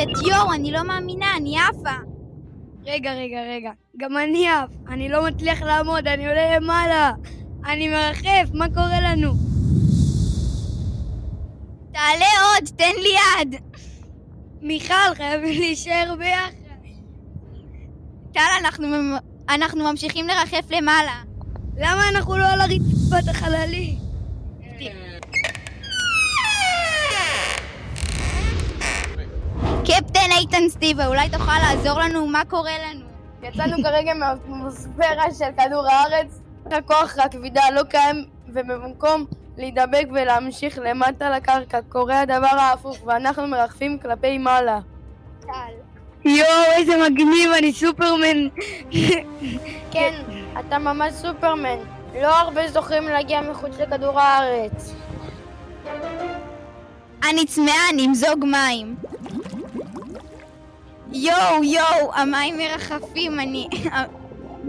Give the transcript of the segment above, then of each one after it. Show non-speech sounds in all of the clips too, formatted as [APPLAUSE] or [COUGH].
לרדת! יואו, אני לא מאמינה, אני עפה! רגע, רגע, רגע. גם אני עף. אני לא מצליח לעמוד, אני עולה למעלה. אני מרחף, מה קורה לנו? תעלה עוד, תן לי יד! מיכל, חייבים להישאר ביחד. טל, אנחנו, אנחנו ממשיכים לרחף למעלה. למה אנחנו לא על הרצפת החללי? איתן סטיבה, אולי תוכל לעזור לנו? מה קורה לנו? יצאנו כרגע מהאטמוספירה של כדור הארץ. הכוח הכבידה לא קיים, ובמקום להידבק ולהמשיך למטה לקרקע, קורה הדבר ההפוך, ואנחנו מרחפים כלפי מעלה. טל. יואו, איזה מגניב, אני סופרמן. כן, אתה ממש סופרמן. לא הרבה זוכים להגיע מחוץ לכדור הארץ. אני צמאה, נמזוג מים. יואו, יואו, המים מרחפים, אני...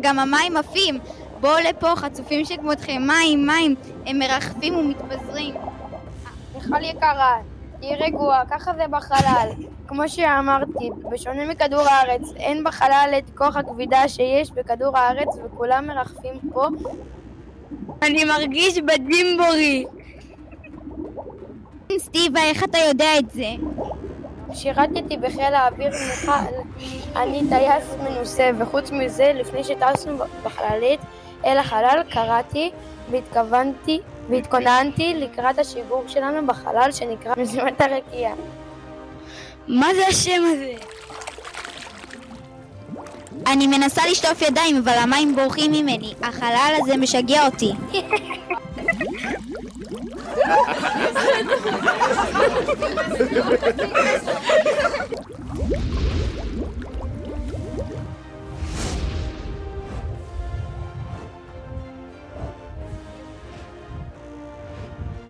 גם המים עפים. בואו לפה, חצופים שכמותכם. מים, מים. הם מרחפים ומתפזרים. מיכל יקרה, תהיי רגועה, ככה זה בחלל. כמו שאמרתי, בשונה מכדור הארץ, אין בחלל את כוח הכבידה שיש בכדור הארץ וכולם מרחפים פה. אני מרגיש בג'ימבורי. סטיבה, איך אתה יודע את זה? שירתתי בחיל האוויר מיכל, אני טייס מנוסה, וחוץ מזה, לפני שטסנו בחללית אל החלל, קראתי והתכוונתי והתכוננתי לקראת השיגור שלנו בחלל שנקרא משימת הרקיע. מה זה השם הזה? אני מנסה לשטוף ידיים, אבל המים בורחים ממני. החלל הזה משגע אותי. [LAUGHS]